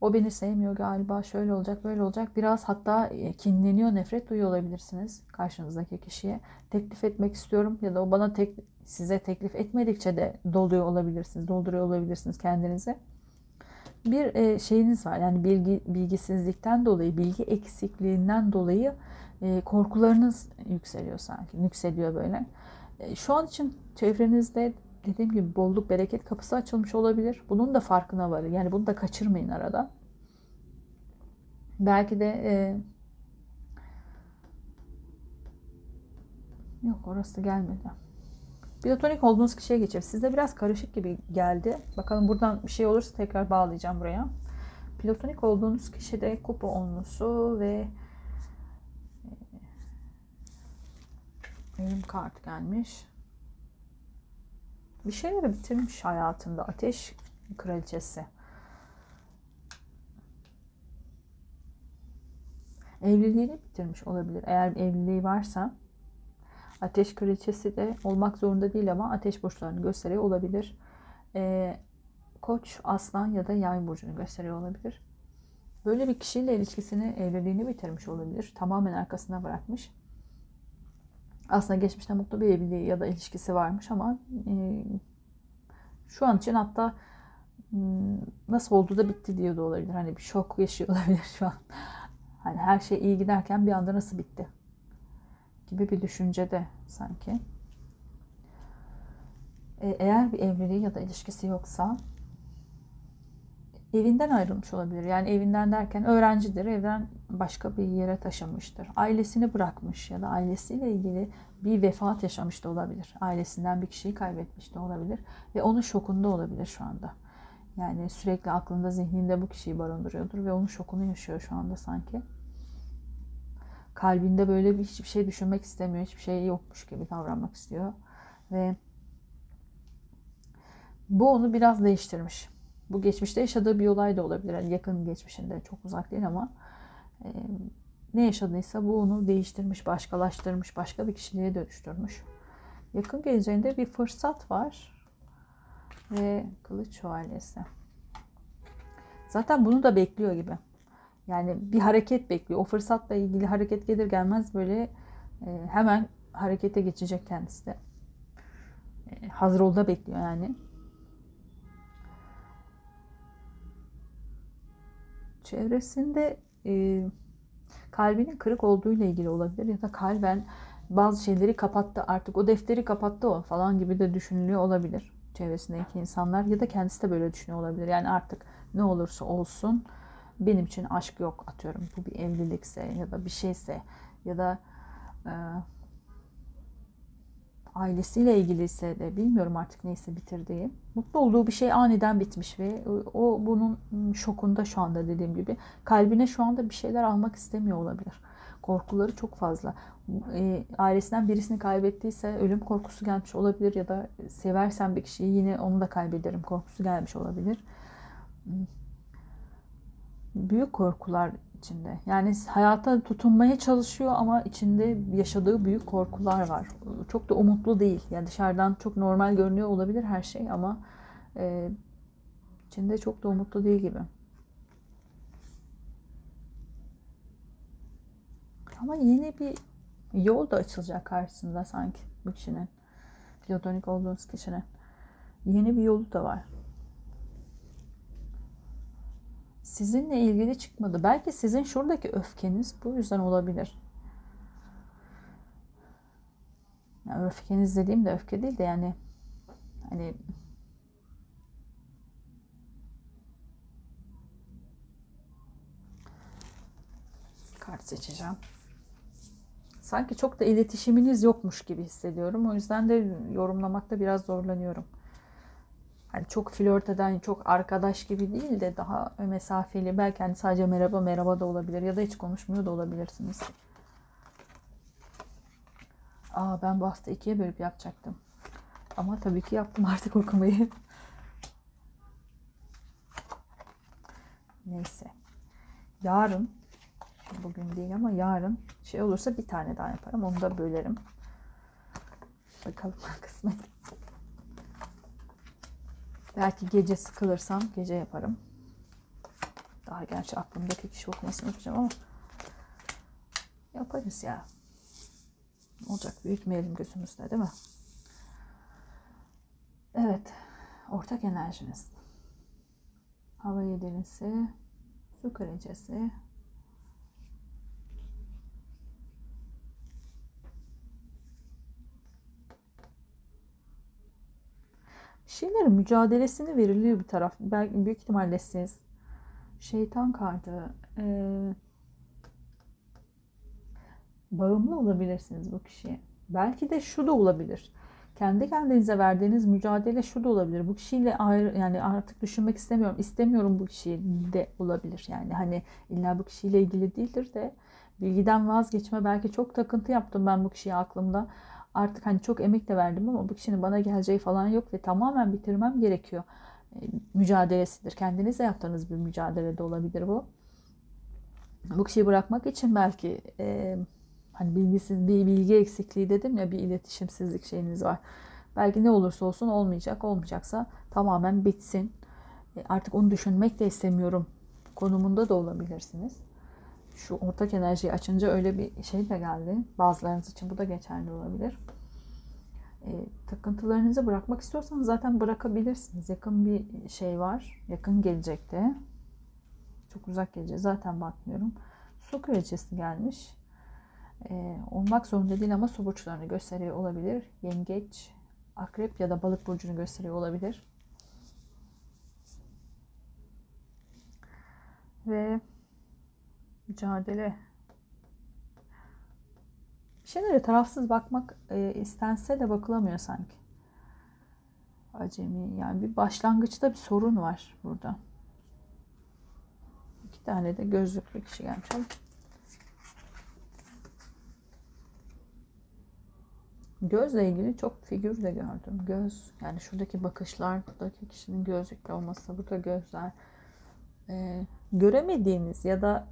o beni sevmiyor galiba. Şöyle olacak, böyle olacak. Biraz hatta e, kinleniyor, nefret duyuyor olabilirsiniz karşınızdaki kişiye. Teklif etmek istiyorum ya da o bana tek, size teklif etmedikçe de doluyor olabilirsiniz, dolduruyor olabilirsiniz kendinize. Bir e, şeyiniz var yani bilgi bilgisizlikten dolayı, bilgi eksikliğinden dolayı e, korkularınız yükseliyor sanki, yükseliyor böyle. E, şu an için çevrenizde dediğim gibi bolluk bereket kapısı açılmış olabilir. Bunun da farkına varın. Yani bunu da kaçırmayın arada. Belki de e, yok orası gelmedi. Platonik olduğunuz kişiye geçelim. Sizde biraz karışık gibi geldi. Bakalım buradan bir şey olursa tekrar bağlayacağım buraya. Platonik olduğunuz kişi de kupa onlusu ve ölüm kartı gelmiş bir şeyleri bitirmiş hayatında. Ateş kraliçesi. Evliliğini bitirmiş olabilir. Eğer evliliği varsa ateş kraliçesi de olmak zorunda değil ama ateş burçlarını gösteriyor olabilir. Ee, koç, aslan ya da yay burcunu gösteriyor olabilir. Böyle bir kişiyle ilişkisini, evliliğini bitirmiş olabilir. Tamamen arkasına bırakmış aslında geçmişte mutlu bir evliliği ya da ilişkisi varmış ama e, şu an için hatta hmm, nasıl oldu da bitti diye de olabilir. Hani bir şok yaşıyor olabilir şu an. Hani her şey iyi giderken bir anda nasıl bitti gibi bir düşünce de sanki. E, eğer bir evliliği ya da ilişkisi yoksa evinden ayrılmış olabilir. Yani evinden derken öğrencidir, evden başka bir yere taşınmıştır. Ailesini bırakmış ya da ailesiyle ilgili bir vefat yaşamış da olabilir. Ailesinden bir kişiyi kaybetmiş de olabilir ve onun şokunda olabilir şu anda. Yani sürekli aklında, zihninde bu kişiyi barındırıyordur ve onun şokunu yaşıyor şu anda sanki. Kalbinde böyle bir hiçbir şey düşünmek istemiyor, hiçbir şey yokmuş gibi davranmak istiyor ve bu onu biraz değiştirmiş bu geçmişte yaşadığı bir olay da olabilir. Yani yakın geçmişinde çok uzak değil ama e, ne yaşadıysa bu onu değiştirmiş, başkalaştırmış, başka bir kişiliğe dönüştürmüş. Yakın geleceğinde bir fırsat var ve kılıç şövalyesi. Zaten bunu da bekliyor gibi. Yani bir hareket bekliyor. O fırsatla ilgili hareket gelir gelmez böyle e, hemen harekete geçecek kendisi de. E, hazır ol da bekliyor yani. çevresinde e, kalbinin kırık olduğu ile ilgili olabilir ya da kalben bazı şeyleri kapattı artık o defteri kapattı o falan gibi de düşünülüyor olabilir çevresindeki insanlar ya da kendisi de böyle düşünüyor olabilir. Yani artık ne olursa olsun benim için aşk yok atıyorum. Bu bir evlilikse ya da bir şeyse ya da e, ailesiyle ilgiliyse de bilmiyorum artık neyse bitirdiği. Mutlu olduğu bir şey aniden bitmiş ve o bunun şokunda şu anda dediğim gibi. Kalbine şu anda bir şeyler almak istemiyor olabilir. Korkuları çok fazla. E, ailesinden birisini kaybettiyse ölüm korkusu gelmiş olabilir ya da seversen bir kişiyi yine onu da kaybederim korkusu gelmiş olabilir. Büyük korkular içinde. Yani hayata tutunmaya çalışıyor ama içinde yaşadığı büyük korkular var. Çok da umutlu değil. Yani dışarıdan çok normal görünüyor olabilir her şey ama e, içinde çok da umutlu değil gibi. Ama yeni bir yol da açılacak karşısında sanki bu kişinin. Platonik olduğunuz kişinin. Yeni bir yolu da var sizinle ilgili çıkmadı. Belki sizin şuradaki öfkeniz bu yüzden olabilir. Yani öfkeniz dediğim de öfke değil de yani hani kart seçeceğim. Sanki çok da iletişiminiz yokmuş gibi hissediyorum. O yüzden de yorumlamakta biraz zorlanıyorum. Hani çok flört eden, çok arkadaş gibi değil de daha mesafeli. Belki hani sadece merhaba merhaba da olabilir ya da hiç konuşmuyor da olabilirsiniz. Aa ben bu hafta ikiye bölüp yapacaktım. Ama tabii ki yaptım artık okumayı. Neyse. Yarın bugün değil ama yarın şey olursa bir tane daha yaparım. Onu da bölerim. Bakalım kısmet. Belki gece sıkılırsam gece yaparım. Daha gerçi aklımdaki kişi okumasını yapacağım ama yaparız ya. Olacak büyütmeyelim gözümüzde değil mi? Evet. Ortak enerjiniz. Hava yedilisi, su kraliçesi, şeylerin mücadelesini veriliyor bir taraf. Belki büyük ihtimalle siz şeytan kartı e, bağımlı olabilirsiniz bu kişiye. Belki de şu da olabilir. Kendi kendinize verdiğiniz mücadele şu da olabilir. Bu kişiyle ayrı yani artık düşünmek istemiyorum. istemiyorum bu kişiyi de olabilir. Yani hani illa bu kişiyle ilgili değildir de bilgiden vazgeçme belki çok takıntı yaptım ben bu kişiye aklımda artık hani çok emek de verdim ama bu kişinin bana geleceği falan yok ve tamamen bitirmem gerekiyor. E, mücadelesidir. Kendinizle yaptığınız bir mücadele de olabilir bu. Bu kişiyi bırakmak için belki e, hani bilgisiz bir bilgi eksikliği dedim ya bir iletişimsizlik şeyiniz var. Belki ne olursa olsun olmayacak. Olmayacaksa tamamen bitsin. E, artık onu düşünmek de istemiyorum konumunda da olabilirsiniz şu ortak enerjiyi açınca öyle bir şey de geldi. Bazılarınız için bu da geçerli olabilir. E, takıntılarınızı bırakmak istiyorsanız zaten bırakabilirsiniz. Yakın bir şey var. Yakın gelecekte. Çok uzak gelecek. Zaten bakmıyorum. Su kraliçesi gelmiş. E, olmak zorunda değil ama su burçlarını gösteriyor olabilir. Yengeç, akrep ya da balık burcunu gösteriyor olabilir. Ve mücadele. Bir şeylere tarafsız bakmak e, istense de bakılamıyor sanki. Acemi yani bir başlangıçta bir sorun var burada. İki tane de gözlüklü kişi gelmiş. Gözle ilgili çok figür de gördüm. Göz yani şuradaki bakışlar, buradaki kişinin gözlüklü olması, burada gözler e, göremediğiniz ya da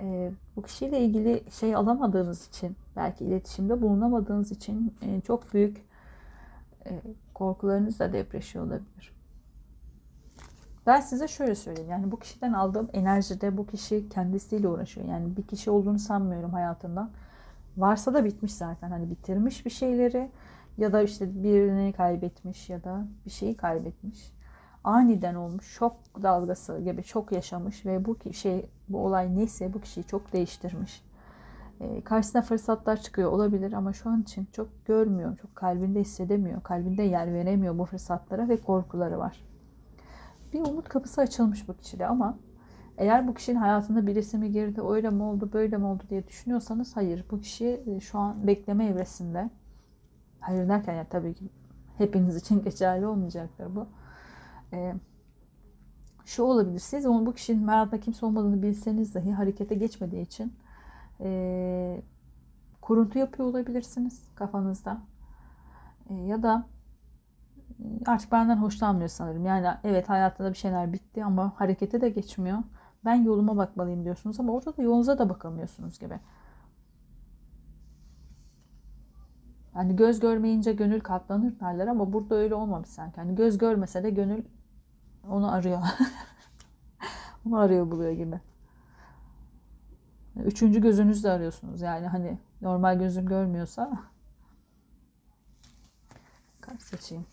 e, bu kişiyle ilgili şey alamadığınız için, belki iletişimde bulunamadığınız için e, çok büyük e, korkularınız da depreşiyor olabilir. Ben size şöyle söyleyeyim. Yani bu kişiden aldığım enerjide bu kişi kendisiyle uğraşıyor. Yani bir kişi olduğunu sanmıyorum hayatından. Varsa da bitmiş zaten. Hani bitirmiş bir şeyleri ya da işte birini kaybetmiş ya da bir şeyi kaybetmiş aniden olmuş şok dalgası gibi çok yaşamış ve bu şey bu olay neyse bu kişiyi çok değiştirmiş. E, karşısına fırsatlar çıkıyor olabilir ama şu an için çok görmüyor, çok kalbinde hissedemiyor, kalbinde yer veremiyor bu fırsatlara ve korkuları var. Bir umut kapısı açılmış bu kişide ama eğer bu kişinin hayatında birisi mi girdi, öyle mi oldu, böyle mi oldu diye düşünüyorsanız hayır. Bu kişi e, şu an bekleme evresinde. Hayır derken yani tabii ki hepiniz için geçerli olmayacaktır bu e, şu olabilir. Siz onun bu kişinin hayatında kimse olmadığını bilseniz dahi harekete geçmediği için e, kuruntu yapıyor olabilirsiniz kafanızda. E, ya da artık benden hoşlanmıyor sanırım. Yani evet hayatında bir şeyler bitti ama harekete de geçmiyor. Ben yoluma bakmalıyım diyorsunuz ama orada da yolunuza da bakamıyorsunuz gibi. Yani göz görmeyince gönül katlanır derler ama burada öyle olmamış sanki. Yani göz görmese de gönül onu arıyor. onu arıyor buluyor gibi. Üçüncü gözünüzle arıyorsunuz. Yani hani normal gözüm görmüyorsa kart seçeyim.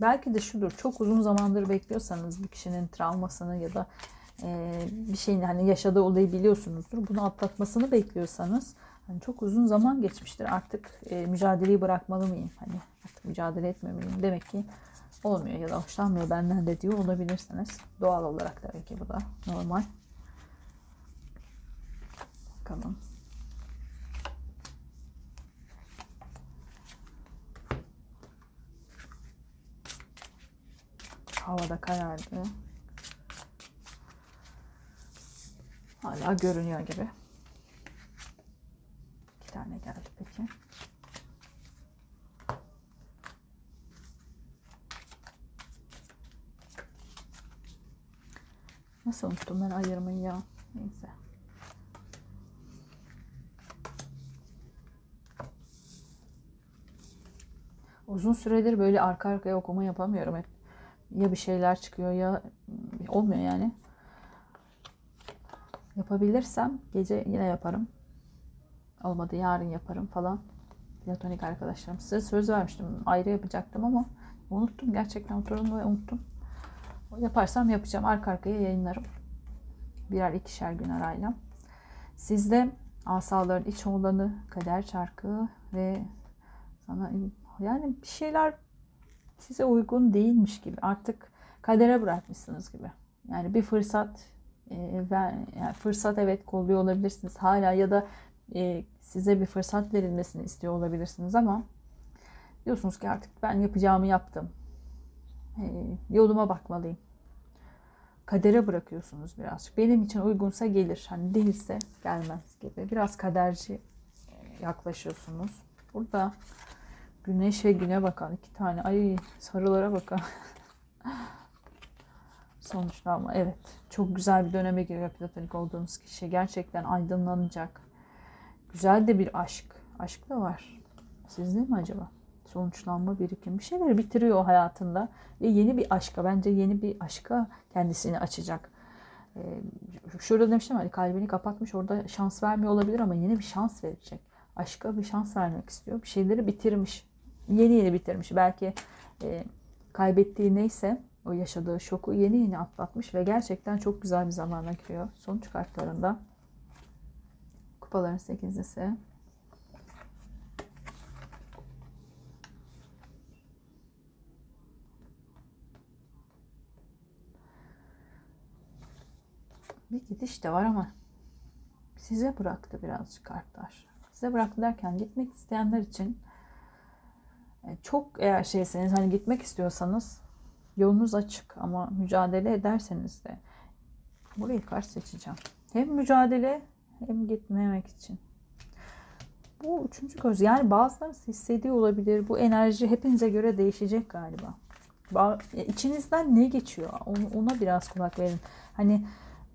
Belki de şudur. Çok uzun zamandır bekliyorsanız bu kişinin travmasını ya da e, bir şeyin hani yaşadığı olayı biliyorsunuzdur. Bunu atlatmasını bekliyorsanız Hani çok uzun zaman geçmiştir. Artık e, mücadeleyi bırakmalı mıyım? Hani artık mücadele etmemeliyim. Demek ki olmuyor ya da hoşlanmıyor benden de diyor olabilirsiniz. Doğal olarak tabii ki bu da normal. Bakalım. Havada karardı. Hala görünüyor gibi. Tane geldi peki. Nasıl unuttum ben ayırmayı ya. Neyse. Uzun süredir böyle arka arkaya okuma yapamıyorum hep. Ya bir şeyler çıkıyor ya olmuyor yani. Yapabilirsem gece yine yaparım. Olmadı yarın yaparım falan. Platonik arkadaşlarım. Size söz vermiştim. Ayrı yapacaktım ama unuttum. Gerçekten oturdum ve unuttum. Yaparsam yapacağım. Arka arkaya yayınlarım. Birer ikişer gün arayla. Sizde asaların iç oğlanı, kader çarkı ve sana yani bir şeyler size uygun değilmiş gibi. Artık kadere bırakmışsınız gibi. Yani bir fırsat e, ver, yani fırsat evet kolluyor olabilirsiniz hala ya da e, size bir fırsat verilmesini istiyor olabilirsiniz ama diyorsunuz ki artık ben yapacağımı yaptım. E, yoluma bakmalıyım. Kadere bırakıyorsunuz birazcık. Benim için uygunsa gelir. Hani değilse gelmez gibi. Biraz kaderci yaklaşıyorsunuz. Burada güneş ve güne bakan iki tane. Ay sarılara bakan. Sonuçta ama evet çok güzel bir döneme giriyor platonik olduğunuz kişi. Gerçekten aydınlanacak. Güzel de bir aşk. Aşk da var. Sizde mi acaba? Sonuçlanma birikim. Bir şeyleri bitiriyor o hayatında. Ve yeni bir aşka bence yeni bir aşka kendisini açacak. Ee, şurada demiştim hani kalbini kapatmış orada şans vermiyor olabilir ama yeni bir şans verecek. Aşka bir şans vermek istiyor. Bir şeyleri bitirmiş. Yeni yeni bitirmiş. Belki e, kaybettiği neyse o yaşadığı şoku yeni yeni atlatmış ve gerçekten çok güzel bir zamana giriyor. Sonuç kartlarında kupaların sekizlisi. Bir gidiş de var ama size bıraktı birazcık kartlar. Size bıraktı derken gitmek isteyenler için e, çok eğer şeyseniz hani gitmek istiyorsanız Yolunuz açık ama mücadele ederseniz de burayı karşı seçeceğim. Hem mücadele hem gitmemek için. Bu üçüncü göz. Yani bazılarınız hissediyor olabilir. Bu enerji hepinize göre değişecek galiba. İçinizden ne geçiyor? Ona biraz kulak verin. Hani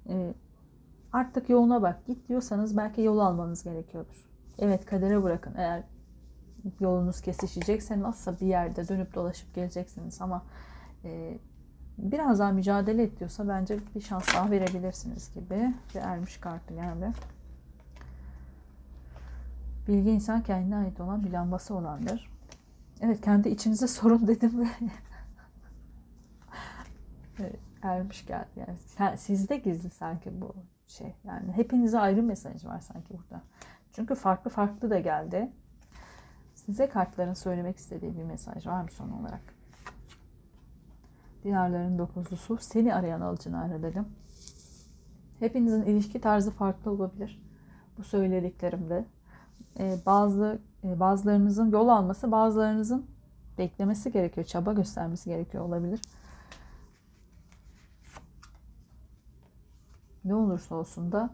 e, artık yoluna bak. Git diyorsanız belki yol almanız gerekiyordur. Evet kadere bırakın. Eğer yolunuz kesişecekse nasılsa bir yerde dönüp dolaşıp geleceksiniz ama e, biraz daha mücadele et diyorsa bence bir şans daha verebilirsiniz gibi. Ve ermiş kartı geldi. Bilgi insan kendine ait olan bir lambası olandır. Evet kendi içinize sorun dedim ve evet, ermiş geldi. Yani sizde gizli sanki bu şey. Yani hepinize ayrı mesaj var sanki burada. Çünkü farklı farklı da geldi. Size kartların söylemek istediği bir mesaj var mı son olarak? Dinarların dokuzlusu. Seni arayan alıcını dedim. Hepinizin ilişki tarzı farklı olabilir. Bu söylediklerimde. Ee, bazı e, bazılarınızın yol alması, bazılarınızın beklemesi gerekiyor, çaba göstermesi gerekiyor olabilir. Ne olursa olsun da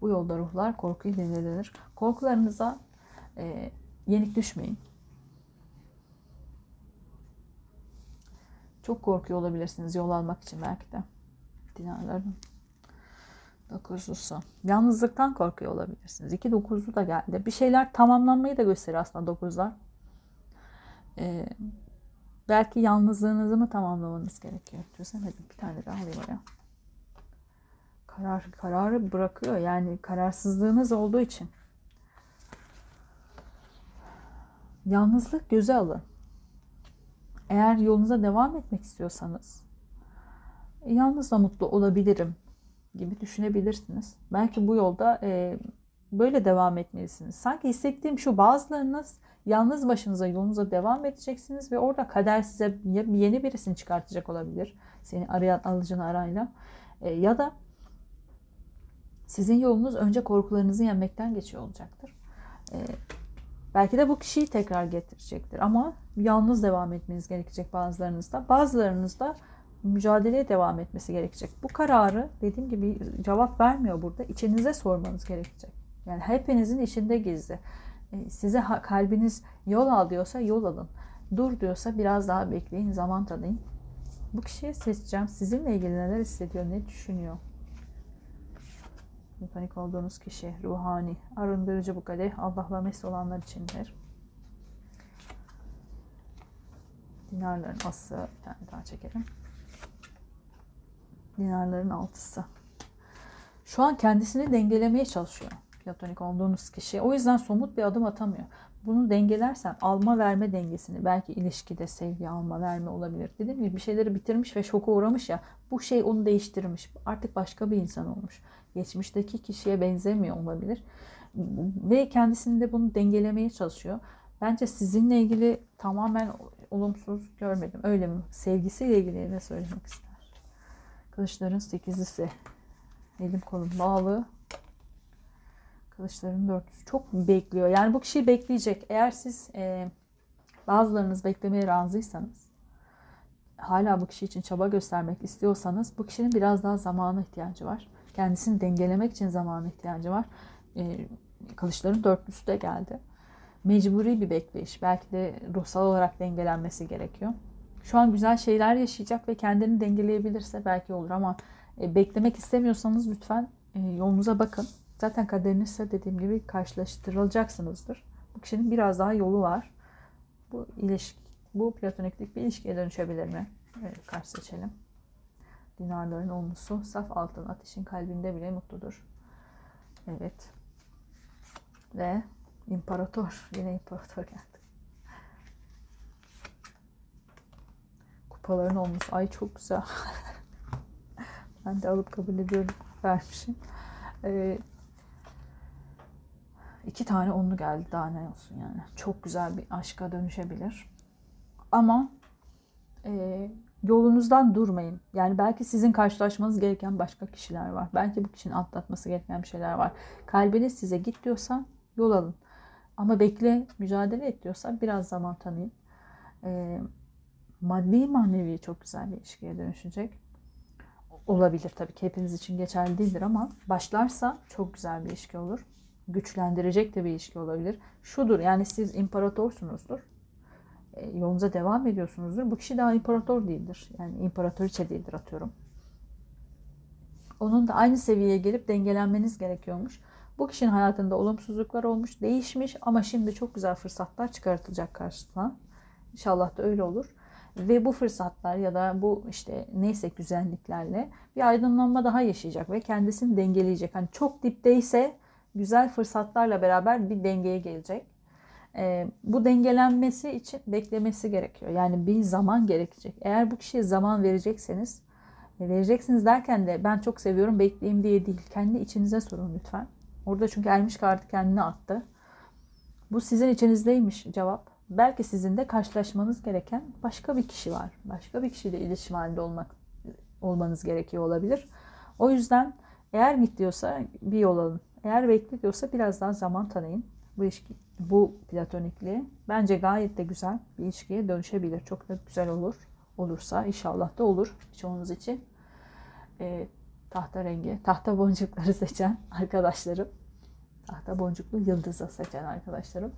bu yolda ruhlar korkuyu dinlenir. Korkularınıza e, yenik düşmeyin. Çok korkuyor olabilirsiniz yol almak için belki de. Dinarların dokuzlusu. Yalnızlıktan korkuyor olabilirsiniz. İki dokuzlu da geldi. Bir şeyler tamamlanmayı da gösteriyor aslında dokuzlar. Ee, belki yalnızlığınızı mı tamamlamanız gerekiyor? Çözemedim. Bir tane daha alayım oraya. Karar, kararı bırakıyor. Yani kararsızlığınız olduğu için. Yalnızlık göze alın. Eğer yolunuza devam etmek istiyorsanız yalnız da mutlu olabilirim gibi düşünebilirsiniz. Belki bu yolda e, böyle devam etmelisiniz. Sanki hissettiğim şu bazılarınız yalnız başınıza yolunuza devam edeceksiniz ve orada kader size yeni birisini çıkartacak olabilir. Seni arayan alıcını arayla. E, ya da sizin yolunuz önce korkularınızı yenmekten geçiyor olacaktır. E, Belki de bu kişiyi tekrar getirecektir ama yalnız devam etmeniz gerekecek bazılarınızda. Bazılarınızda mücadeleye devam etmesi gerekecek. Bu kararı dediğim gibi cevap vermiyor burada. İçinize sormanız gerekecek. Yani hepinizin içinde gizli. E, size kalbiniz yol al diyorsa yol alın. Dur diyorsa biraz daha bekleyin, zaman tanıyın. Bu kişiyi seçeceğim. Sizinle ilgili neler hissediyor, ne düşünüyor? Panik olduğunuz kişi ruhani, arındırıcı bu kadeh Allah'la mesut olanlar içindir. Dinarların ası bir tane daha çekelim. Dinarların altısı. Şu an kendisini dengelemeye çalışıyor platonik olduğunuz kişi. O yüzden somut bir adım atamıyor. Bunu dengelersen alma verme dengesini belki ilişkide sevgi alma verme olabilir. Dediğim gibi bir şeyleri bitirmiş ve şoka uğramış ya bu şey onu değiştirmiş. Artık başka bir insan olmuş. Geçmişteki kişiye benzemiyor olabilir. Ve kendisini de bunu dengelemeye çalışıyor. Bence sizinle ilgili tamamen olumsuz görmedim. Öyle mi? Sevgisiyle ilgili ne söylemek ister? Kılıçların sekizlisi. Elim kolum bağlı. Kılıçların dörtlüsü. Çok bekliyor. Yani bu kişiyi bekleyecek. Eğer siz e, bazılarınız beklemeye razıysanız hala bu kişi için çaba göstermek istiyorsanız bu kişinin biraz daha zamana ihtiyacı var. Kendisini dengelemek için zamana ihtiyacı var. E, kılıçların dörtlüsü de geldi. Mecburi bir bekleyiş. Belki de ruhsal olarak dengelenmesi gerekiyor. Şu an güzel şeyler yaşayacak ve kendini dengeleyebilirse belki olur ama e, beklemek istemiyorsanız lütfen e, yolunuza bakın. Zaten kaderinizse dediğim gibi karşılaştırılacaksınızdır. Bu kişinin biraz daha yolu var. Bu ilişki, bu platoniklik bir ilişkiye dönüşebilir mi? Evet, karşı seçelim. Dinarların olmusu saf altın ateşin kalbinde bile mutludur. Evet. Ve imparator. Yine imparator geldi. Kupaların olmuş. Ay çok güzel. ben de alıp kabul ediyorum. Vermişim. Ee, iki tane onlu geldi. Daha ne olsun yani. Çok güzel bir aşka dönüşebilir. Ama e, yolunuzdan durmayın. Yani belki sizin karşılaşmanız gereken başka kişiler var. Belki bu kişinin atlatması gereken bir şeyler var. Kalbiniz size git diyorsa yol alın. Ama bekle, mücadele et diyorsa biraz zaman tanıyın. E, maddi manevi çok güzel bir ilişkiye dönüşecek. Olabilir tabii ki hepiniz için geçerli değildir ama başlarsa çok güzel bir ilişki olur. Güçlendirecek de bir ilişki olabilir. Şudur yani siz imparatorsunuzdur. E, yolunuza devam ediyorsunuzdur. Bu kişi daha imparator değildir. Yani imparatoriçe değildir atıyorum. Onun da aynı seviyeye gelip dengelenmeniz gerekiyormuş. Bu kişinin hayatında olumsuzluklar olmuş, değişmiş ama şimdi çok güzel fırsatlar çıkartılacak karşısına. İnşallah da öyle olur. Ve bu fırsatlar ya da bu işte neyse güzelliklerle bir aydınlanma daha yaşayacak ve kendisini dengeleyecek. Hani çok dipteyse güzel fırsatlarla beraber bir dengeye gelecek. E, bu dengelenmesi için beklemesi gerekiyor. Yani bir zaman gerekecek. Eğer bu kişiye zaman verecekseniz e, vereceksiniz derken de ben çok seviyorum bekleyeyim diye değil. Kendi içinize sorun lütfen. Orada çünkü ermiş kartı kendine attı. Bu sizin içinizdeymiş cevap. Belki sizin de karşılaşmanız gereken başka bir kişi var. Başka bir kişiyle iletişim halinde olmak olmanız gerekiyor olabilir. O yüzden eğer git diyorsa bir yol alın. Eğer bekle diyorsa biraz daha zaman tanıyın. Bu ilişki, bu platonikliği bence gayet de güzel bir ilişkiye dönüşebilir. Çok da güzel olur. Olursa inşallah da olur çoğunuz için. E, tahta rengi, tahta boncukları seçen arkadaşlarım. Tahta boncuklu yıldızı seçen arkadaşlarım.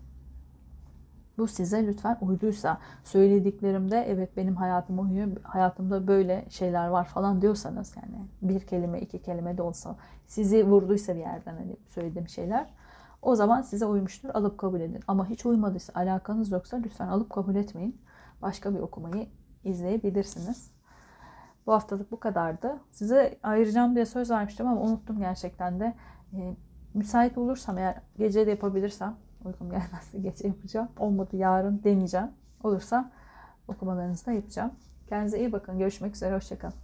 Bu size lütfen uyduysa, söylediklerimde evet benim hayatım uyuyor, hayatımda böyle şeyler var falan diyorsanız yani bir kelime iki kelime de olsa sizi vurduysa bir yerden hani söylediğim şeyler o zaman size uymuştur alıp kabul edin. Ama hiç uymadıysa alakanız yoksa lütfen alıp kabul etmeyin. Başka bir okumayı izleyebilirsiniz. Bu haftalık bu kadardı. Size ayıracağım diye söz vermiştim ama unuttum gerçekten de. E, müsait olursam eğer gece de yapabilirsem uykum gelmezse gece yapacağım. Olmadı yarın deneyeceğim. Olursa okumalarınızı da yapacağım. Kendinize iyi bakın. Görüşmek üzere. Hoşçakalın.